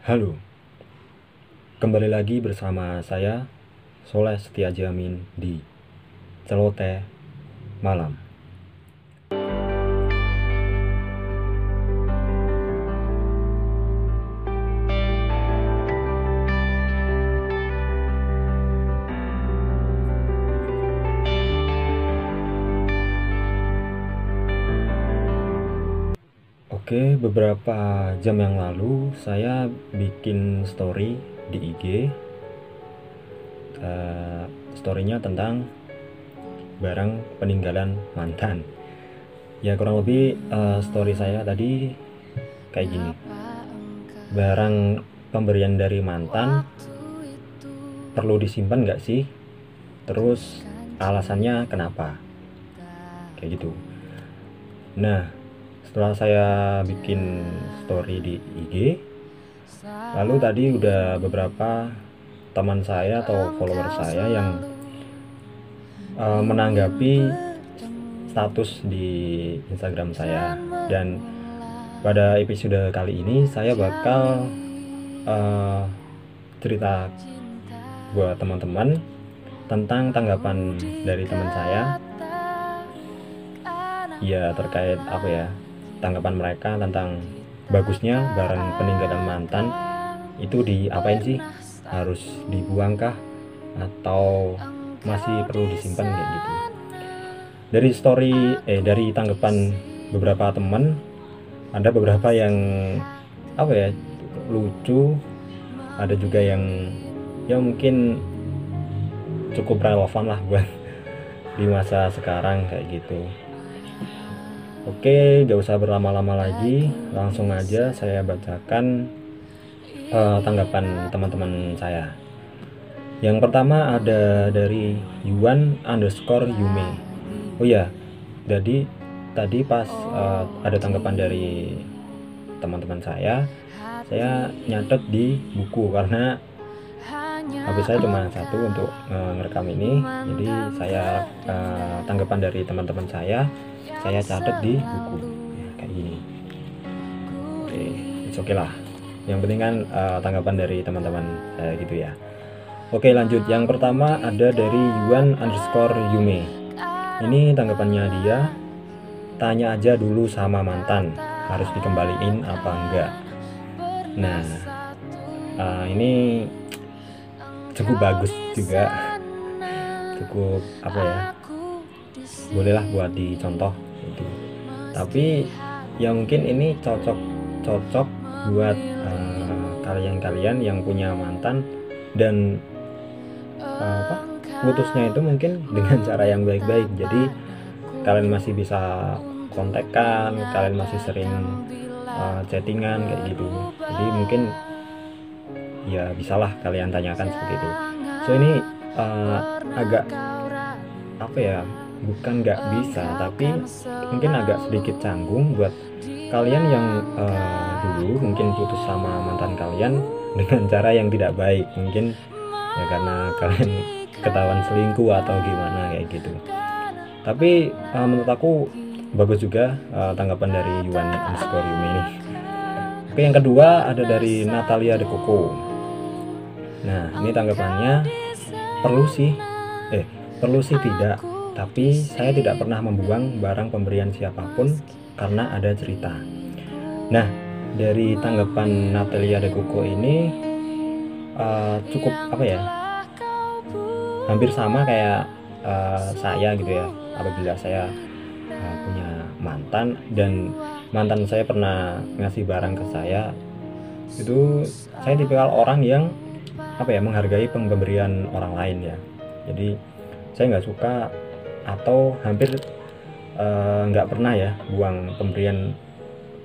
Halo, kembali lagi bersama saya Soleh Setiajamin di Celoteh Malam. Oke, beberapa jam yang lalu saya bikin story di IG. Uh, storynya tentang barang peninggalan mantan. Ya kurang lebih uh, story saya tadi kayak gini. Barang pemberian dari mantan perlu disimpan nggak sih? Terus alasannya kenapa? Kayak gitu. Nah, setelah saya bikin story di IG lalu tadi udah beberapa teman saya atau follower saya yang uh, menanggapi status di Instagram saya. Dan pada episode kali ini saya bakal uh, cerita buat teman-teman tentang tanggapan dari teman saya. Ya terkait apa ya tanggapan mereka tentang bagusnya barang peninggalan mantan itu diapain sih? Harus dibuangkah? Atau masih perlu disimpan kayak gitu? Dari story eh dari tanggapan beberapa teman ada beberapa yang apa ya lucu. Ada juga yang ya mungkin cukup relevan lah buat di masa sekarang kayak gitu Oke, gak usah berlama-lama lagi, langsung aja saya bacakan uh, tanggapan teman-teman saya. Yang pertama ada dari Yuan underscore Yume. Oh ya, jadi tadi pas uh, ada tanggapan dari teman-teman saya, saya nyatet di buku karena habis saya cuma satu untuk uh, ngerekam ini, jadi saya uh, tanggapan dari teman-teman saya saya catat di buku. Ya, kayak gini. Oke oke okay lah. Yang penting kan uh, tanggapan dari teman-teman saya gitu ya. Oke lanjut. Yang pertama ada dari Yuan underscore Yume. Ini tanggapannya dia tanya aja dulu sama mantan harus dikembaliin apa enggak? Nah uh, ini cukup bagus juga. Cukup apa ya bolehlah buat dicontoh tapi ya mungkin ini cocok cocok buat eh, kalian-kalian yang punya mantan dan uh, apa putusnya itu mungkin dengan cara yang baik-baik. Jadi kalian masih bisa kontekan kalian masih sering uh, chattingan kayak gitu. Jadi mungkin ya bisalah kalian tanyakan seperti itu. So ini uh, agak apa ya bukan nggak bisa tapi mungkin agak sedikit canggung buat kalian yang uh, dulu mungkin putus sama mantan kalian dengan cara yang tidak baik. Mungkin ya karena kalian ketahuan selingkuh atau gimana kayak gitu. Tapi uh, menurut aku bagus juga uh, tanggapan dari Yuan underscore ini. Oke yang kedua ada dari Natalia De Coco. Nah ini tanggapannya perlu sih eh perlu sih tidak tapi saya tidak pernah membuang barang pemberian siapa pun karena ada cerita. Nah, dari tanggapan Natalia de Coco ini uh, cukup apa ya? Hampir sama kayak uh, saya gitu ya. Apabila saya uh, punya mantan dan mantan saya pernah ngasih barang ke saya, itu saya tipikal orang yang apa ya menghargai pemberian orang lain ya. Jadi saya nggak suka atau hampir eh, nggak uh, pernah ya buang pemberian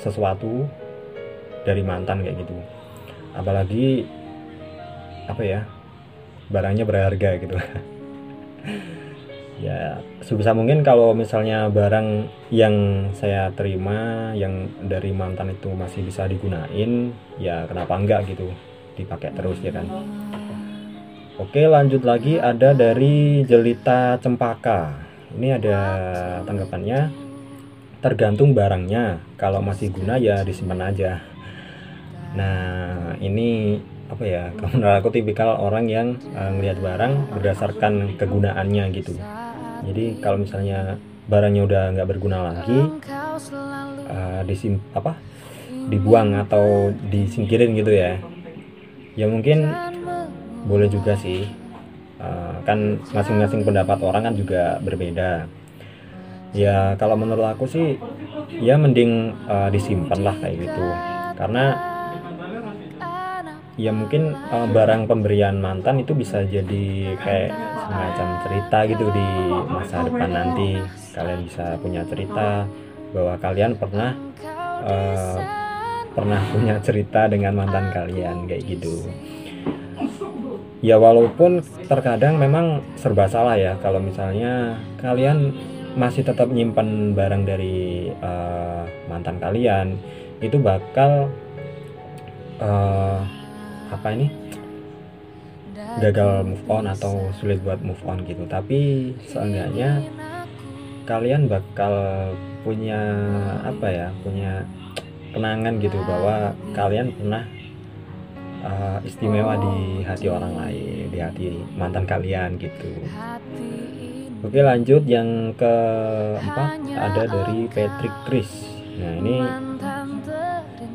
sesuatu dari mantan kayak gitu. Apalagi apa ya barangnya berharga gitu. Ya sebisa mungkin kalau misalnya barang yang saya terima yang dari mantan itu masih bisa digunain ya kenapa enggak gitu dipakai terus ya kan? Oke lanjut lagi ada dari Jelita Cempaka Ini ada tanggapannya. Tergantung barangnya. Kalau masih guna ya disimpan aja. Nah ini apa ya menurut aku tipikal orang yang uh, barang berdasarkan kegunaannya gitu. Jadi kalau misalnya barangnya udah nggak berguna lagi uh, disim apa dibuang atau disingkirin gitu ya ya mungkin boleh juga sih uh, kan masing-masing pendapat orang kan juga berbeda. Ya kalau menurut aku sih ya mending uh, disimpan lah kayak gitu. Karena ya mungkin uh, barang pemberian mantan itu bisa jadi kayak semacam cerita gitu di masa depan nanti. Kalian bisa punya cerita bahwa kalian pernah uh, pernah punya cerita dengan mantan kalian kayak gitu ya walaupun terkadang memang serba salah ya kalau misalnya kalian masih tetap nyimpan barang dari uh, mantan kalian itu bakal uh, apa ini? Gagal move on atau sulit buat move on gitu. Tapi seenggaknya kalian bakal punya apa ya punya kenangan gitu bahwa kalian pernah uh, istimewa di hati orang lain di hati mantan kalian gitu. Oke lanjut yang keempat ada dari Patrick Chris. Nah ini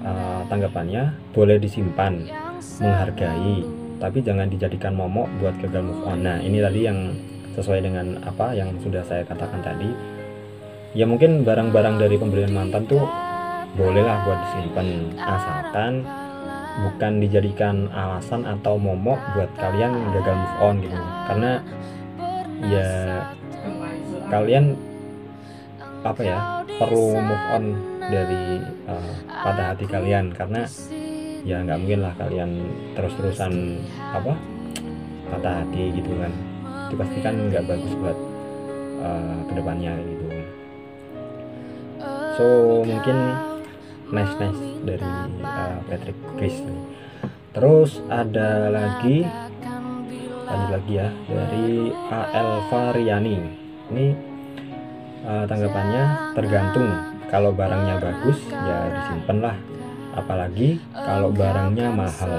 uh, tanggapannya boleh disimpan menghargai tapi jangan dijadikan momok buat gagal move on. Nah ini tadi yang sesuai dengan apa yang sudah saya katakan tadi. Ya mungkin barang-barang dari pemberian mantan tuh bolehlah buat disimpan asalkan bukan dijadikan alasan atau momok buat kalian gagal move on gitu. Karena ya kalian apa ya perlu move on dari uh, pada hati kalian. Karena ya nggak mungkin lah kalian terus-terusan apa patah hati gitu kan. Itu pasti kan nggak bagus buat uh, ke depannya gitu. So mungkin nice nice. Dari uh, Patrick Chris terus ada lagi lanjut lagi ya dari AL Variani ini uh, tanggapannya tergantung. Kalau barangnya bagus ya disimpan lah. Apalagi kalau barangnya mahal.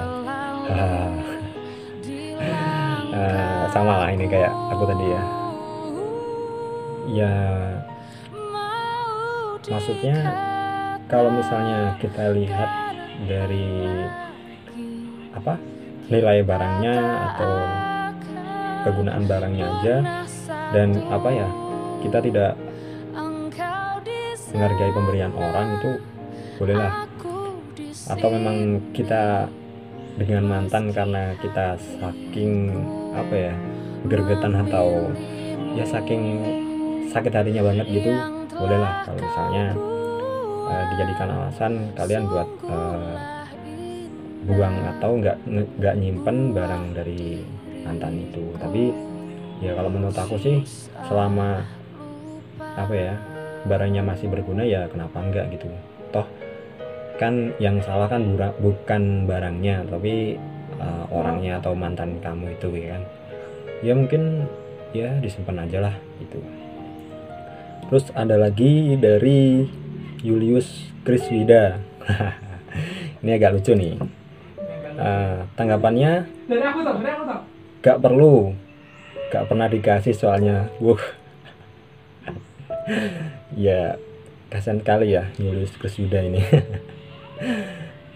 Uh, sama lah ini kayak aku tadi ya. Ya maksudnya kalau misalnya kita lihat dari apa nilai barangnya atau kegunaan barangnya aja dan apa ya kita tidak menghargai pemberian orang itu bolehlah. Atau memang kita dengan mantan karena kita saking apa ya gergetan atau ya saking sakit hatinya banget gitu bolehlah. Kalau misalnya uh, dijadikan alasan kalian buat uh, buang atau nggak nggak nyimpen barang dari mantan itu. Tapi ya kalau menurut aku sih selama apa ya barangnya masih berguna ya kenapa enggak gitu. Toh kan yang salah kan bukan barangnya tapi uh, orangnya atau mantan kamu itu ya kan. Ya mungkin ya disimpan aja lah gitu. Terus ada lagi dari Julius Kriswida. Ini agak lucu nih. Uh, tanggapannya? Gak perlu. Gak pernah dikasih soalnya. Wuh. Ya kasihan kali ya Julius Kriswida ini.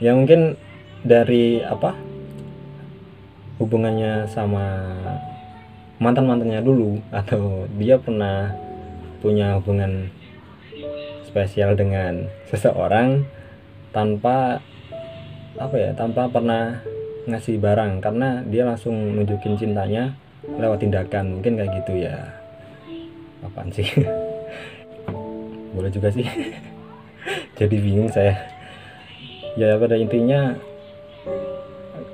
Ya mungkin dari apa? Hubungannya sama mantan mantannya dulu atau dia pernah punya hubungan spesial dengan seseorang tanpa apa ya tanpa pernah ngasih barang. Karena dia langsung nunjukin cintanya lewat tindakan. Mungkin kayak gitu ya. Apaan sih? Boleh juga sih. Jadi bingung saya. Ya pada intinya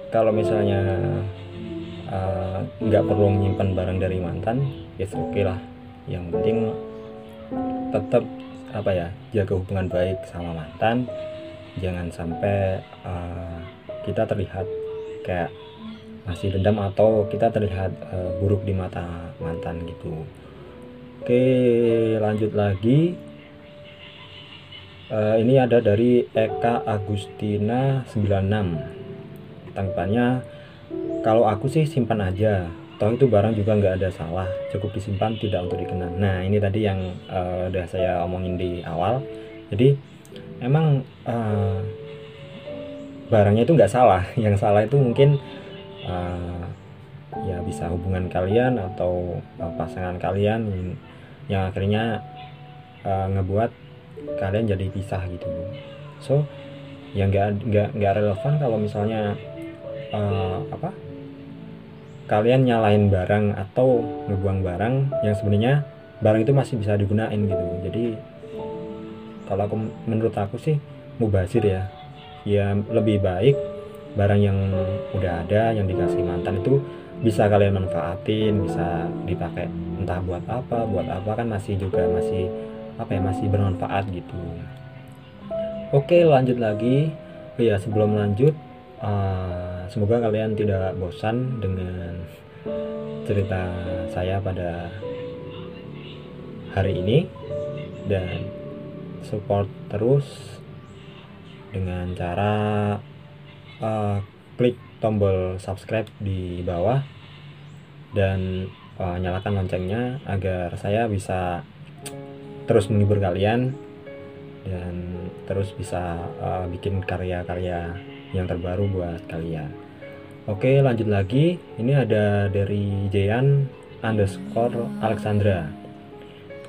kalau misalnya uh, nggak uh, perlu menyimpan barang dari mantan ya yes, oke okay lah. Yang penting tetap apa ya jaga hubungan baik sama mantan. Jangan sampai uh, kita terlihat kayak masih dendam atau kita terlihat uh, buruk di mata mantan gitu. Oke lanjut lagi. Uh, ini ada dari Eka Agustina 96 tanggapannya kalau aku sih simpan aja toh itu barang juga nggak ada salah cukup disimpan tidak untuk dikenal nah ini tadi yang uh, udah saya omongin di awal. Jadi emang uh, barangnya itu nggak salah. Yang salah itu mungkin uh, ya bisa hubungan kalian atau uh, pasangan kalian yang, yang akhirnya uh, ngebuat kalian jadi pisah gitu. So yang nggak nggak nggak relevan kalau misalnya uh, apa kalian nyalain barang atau ngebuang barang yang sebenarnya barang itu masih bisa digunain gitu. Jadi kalau aku menurut aku sih mubazir ya. Ya lebih baik barang yang udah ada yang dikasih mantan itu bisa kalian manfaatin bisa dipakai entah buat apa buat apa kan masih juga masih apa ya masih bermanfaat gitu. Oke lanjut lagi. Oh ya sebelum lanjut uh, semoga kalian tidak bosan dengan cerita saya pada hari ini dan support terus dengan cara uh, klik tombol subscribe di bawah dan uh, nyalakan loncengnya agar saya bisa terus menghibur kalian dan terus bisa uh, bikin karya-karya yang terbaru buat kalian. Oke lanjut lagi. Ini ada dari Jayan underscore Alexandra.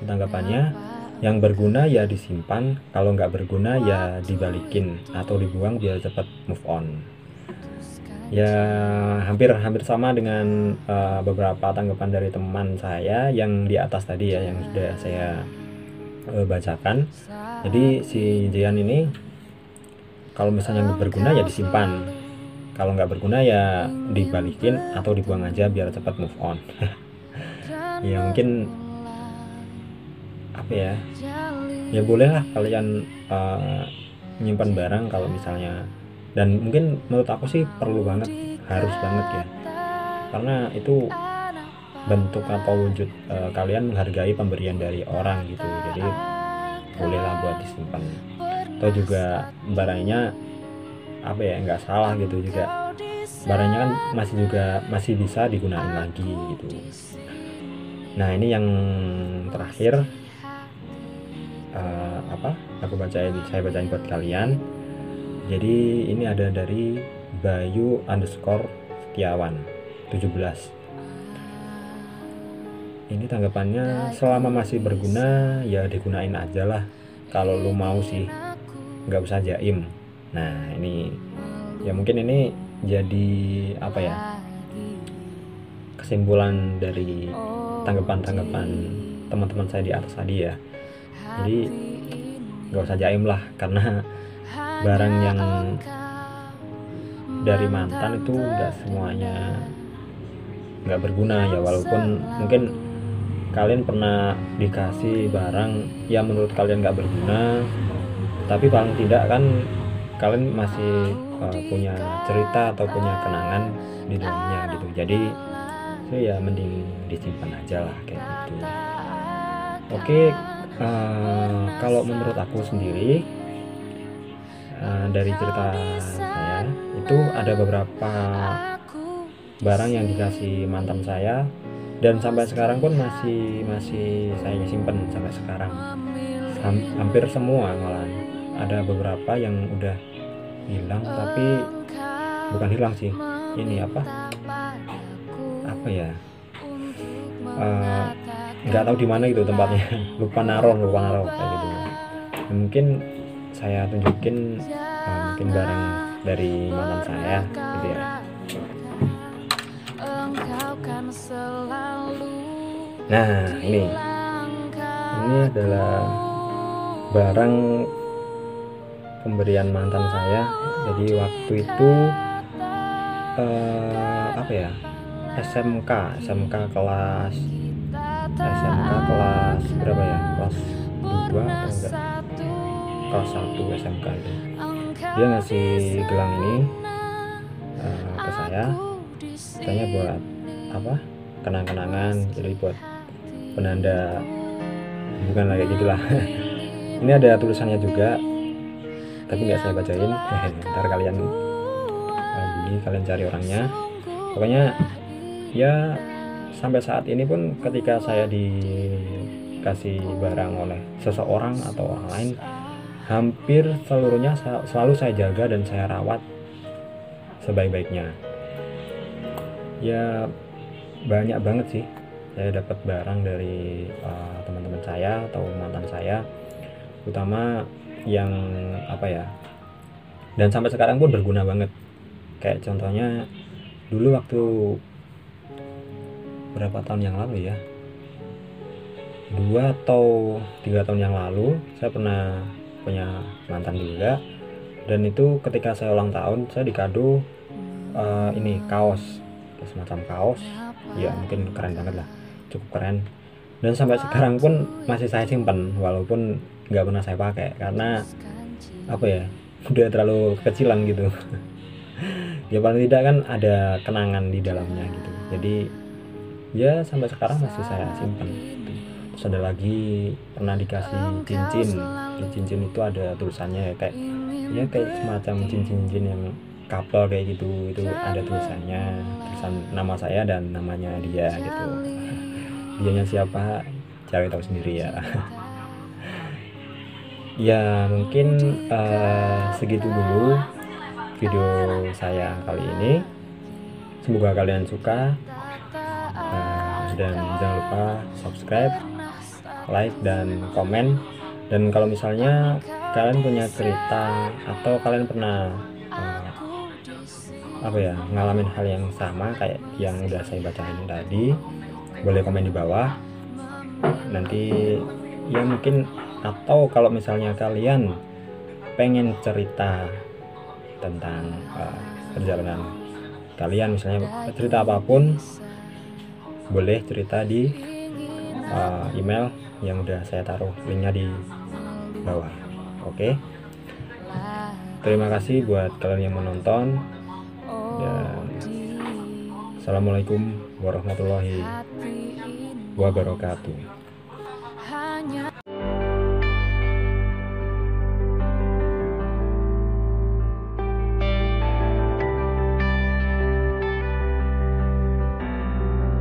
Tanggapannya yang berguna ya disimpan kalau nggak berguna ya dibalikin atau dibuang biar cepat move on. Ya hampir hampir sama dengan uh, beberapa tanggapan dari teman saya yang di atas tadi ya yang sudah saya uh, bacakan. Jadi si Jian ini kalau misalnya berguna ya disimpan. Kalau nggak berguna ya dibalikin atau dibuang aja biar cepat move on. Ya mungkin apa ya? Ya bolehlah kalian uh, nyimpan barang kalau misalnya. Dan mungkin menurut aku sih perlu banget harus banget ya. Karena itu bentuk atau wujud uh, kalian menghargai pemberian dari orang gitu. Jadi bolehlah buat disimpan atau juga barangnya apa ya nggak salah gitu juga. Barangnya kan masih juga masih bisa digunakan lagi gitu. Nah ini yang terakhir. Uh, apa? Aku bacain saya bacain buat kalian. Jadi ini ada dari Bayu underscore Setiawan 17 ini tanggapannya selama masih berguna ya digunain aja lah. Kalau lu mau sih nggak usah jaim. Nah ini ya mungkin ini jadi apa ya kesimpulan dari tanggapan-tanggapan teman-teman saya di atas tadi ya. Jadi nggak usah jaim lah karena barang yang dari mantan itu nggak semuanya nggak berguna ya walaupun mungkin kalian pernah dikasih barang yang menurut kalian nggak berguna tapi paling tidak kan kalian masih uh, punya cerita atau punya kenangan di dalamnya gitu. Jadi saya ya mending disimpan aja lah kayak gitu. Oke uh, kalau menurut aku sendiri uh, dari cerita saya itu ada beberapa barang yang dikasih mantan saya. Dan sampai sekarang pun masih masih saya simpen sampai sekarang. Hampir semua malah ada beberapa yang udah hilang tapi bukan hilang sih. Ini apa? Apa ya? Eh, nggak uh, tahu di mana gitu tempatnya. Lupa naruh lupa naruh kayak gitu. Ya, mungkin saya tunjukin uh, mungkin barang dari mantan saya gitu ya. Nah ini. Ini adalah barang pemberian mantan saya. Jadi waktu itu uh, apa ya SMK SMK kelas SMK kelas berapa ya? Kelas 2 atau enggak? Kelas 1 SMK itu. Dia ngasih gelang ini uh, ke saya. Katanya buat apa? Kenang-kenangan jadi buat penanda. Bukan lagi gitulah ini ada tulisannya juga tapi nggak saya bacain. Ntar kalian ini kalian cari orangnya. Pokoknya ya sampai saat ini pun ketika saya dikasih barang oleh seseorang atau orang lain hampir seluruhnya selalu saya jaga dan saya rawat sebaik-baiknya. Ya banyak banget sih. Saya dapat barang dari uh, teman-teman saya atau mantan saya. Utama yang apa ya dan sampai sekarang pun berguna banget. Kayak contohnya dulu waktu berapa tahun yang lalu ya dua atau tiga tahun yang lalu saya pernah punya mantan juga dan itu ketika saya ulang tahun saya dikado uh, ini kaos semacam kaos ya mungkin keren banget lah cukup keren. Dan sampai sekarang pun masih saya simpan walaupun nggak pernah saya pakai karena apa ya udah terlalu kecilan gitu. Ya paling tidak kan ada kenangan di dalamnya gitu. Jadi ya sampai sekarang masih saya simpan gitu. terus ada lagi pernah dikasih cincin. Di cincin itu ada tulisannya ya kayak ya kayak semacam cincin-cincin yang couple kayak gitu. Itu ada tulisannya. Tulisan nama saya dan namanya dia gitu. Dianya siapa? Cari tahu sendiri ya ya mungkin uh, segitu dulu video saya kali ini. Semoga kalian suka uh, dan jangan lupa subscribe like dan komen. Dan kalau misalnya kalian punya cerita atau kalian pernah uh, apa ya ngalamin hal yang sama kayak yang udah saya bacain tadi boleh komen di bawah. Nanti ya mungkin atau kalau misalnya kalian pengen cerita tentang uh, perjalanan kalian misalnya cerita apa pun boleh cerita di uh, email yang udah saya taruh linknya di bawah. Oke? Okay? terima kasih buat kalian yang menonton. Dan assalamualaikum warahmatullahi wabarakatuh